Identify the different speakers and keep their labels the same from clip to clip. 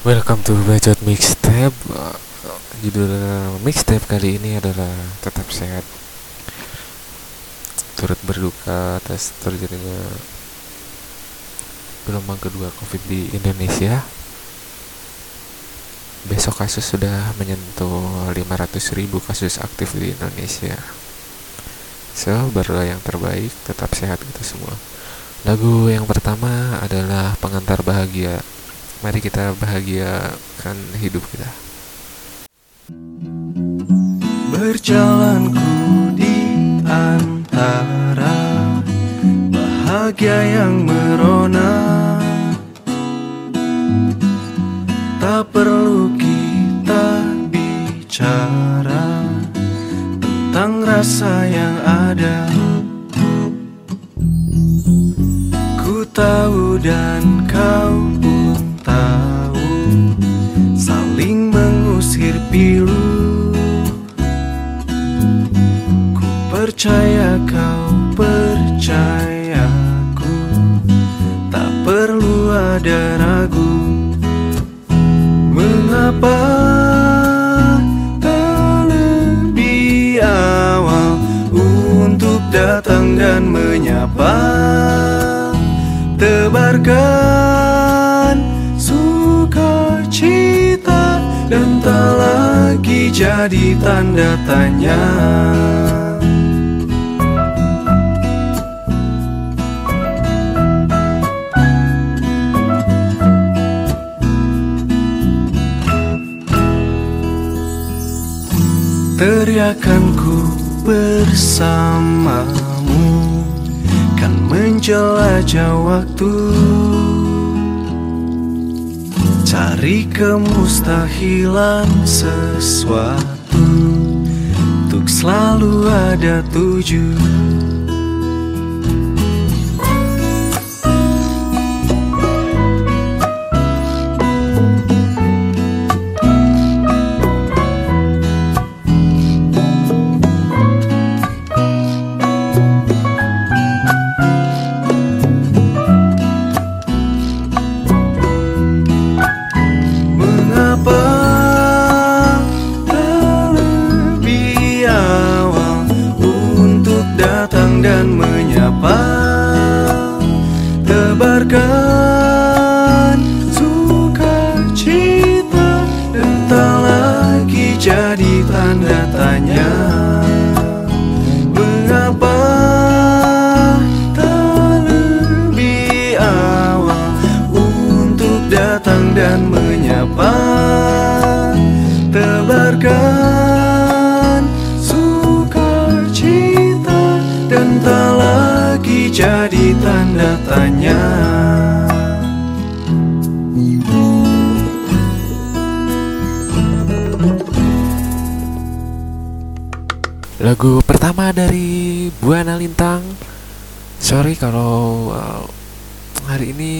Speaker 1: Welcome to Bacot Mixtape. Judul mixtape kali ini adalah Tetap Sehat. Turut berduka atas terjadinya Gelombang kedua COVID di Indonesia. Besok kasus sudah menyentuh 500 ribu kasus aktif di Indonesia. So, berdoa yang terbaik Tetap sehat kita semua. Lagu yang pertama adalah Pengantar Bahagia Mari kita bahagiakan hidup kita.
Speaker 2: Berjalanku di antara bahagia yang merona Tak perlu kita bicara tentang rasa yang ada Ku tahu dan kau ada ragu. Mengapa tak lebih awal Untuk datang dan menyapa? Tebarkan sukacita Dan tak lagi jadi tanda tanya Teriakanku bersamamu Kan menjelajah waktu. Cari kemustahilan sesuatu Untuk selalu ada tujuh
Speaker 1: Lagu pertama dari Buana Lintang. Sorry kalau uh, hari ini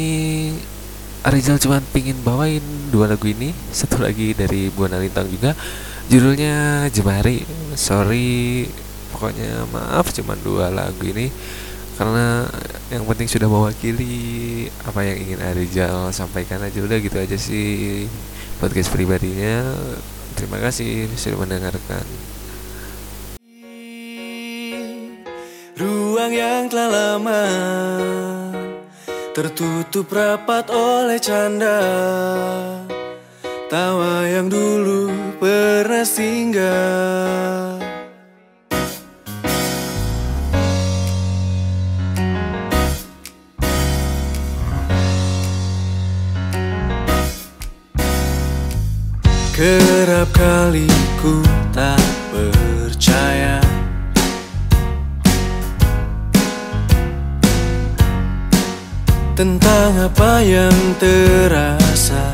Speaker 1: Rizal cuma pingin bawain dua lagu ini. Satu lagi dari Buana Lintang juga. Judulnya Jemari. Sorry, pokoknya maaf cuma dua lagu ini karena yang penting sudah mewakili apa yang ingin Arizal sampaikan aja udah gitu aja sih podcast pribadinya. Terima kasih sudah mendengarkan.
Speaker 2: Yang telah lama Tertutup rapat oleh canda. Tawa yang dulu pernah singgah. Kerap kali ku tak tentang apa yang terasa.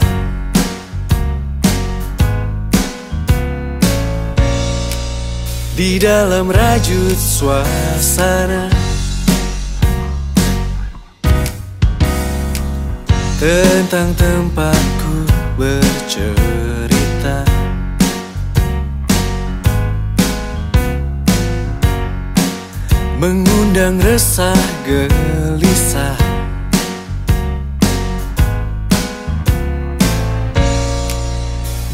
Speaker 2: Di dalam rajut suasana. Tentang tempatku bercerita. Mengundang resah gelisah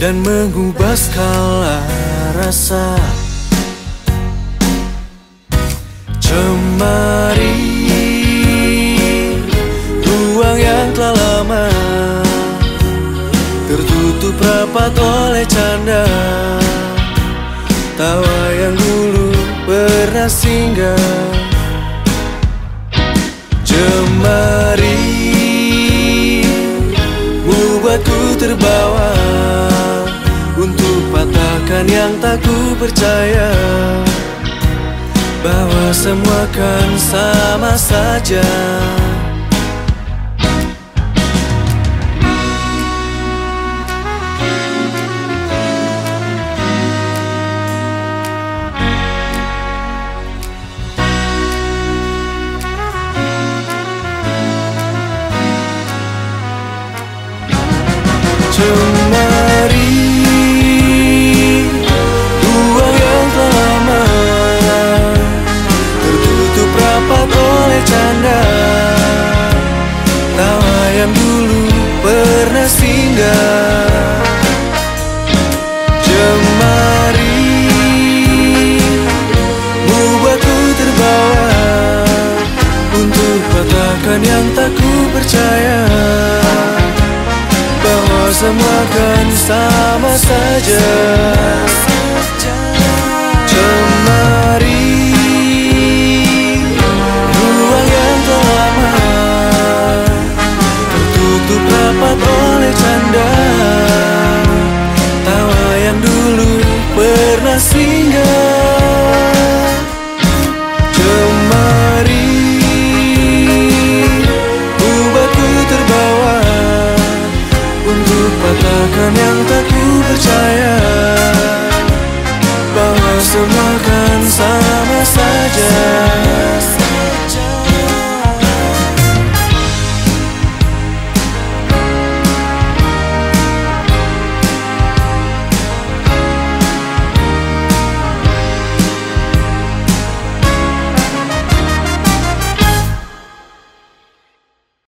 Speaker 2: dan mengubah skala rasa. Cemari Ruang yang telah lama Tertutup rapat oleh canda. Tawa yang dulu pernah singgah. Jemari Membuatku terbawa patahkan yang tak ku percaya Bahwa semua kan sama saja patahkan yang tak ku percaya bahwa semua kan sama saja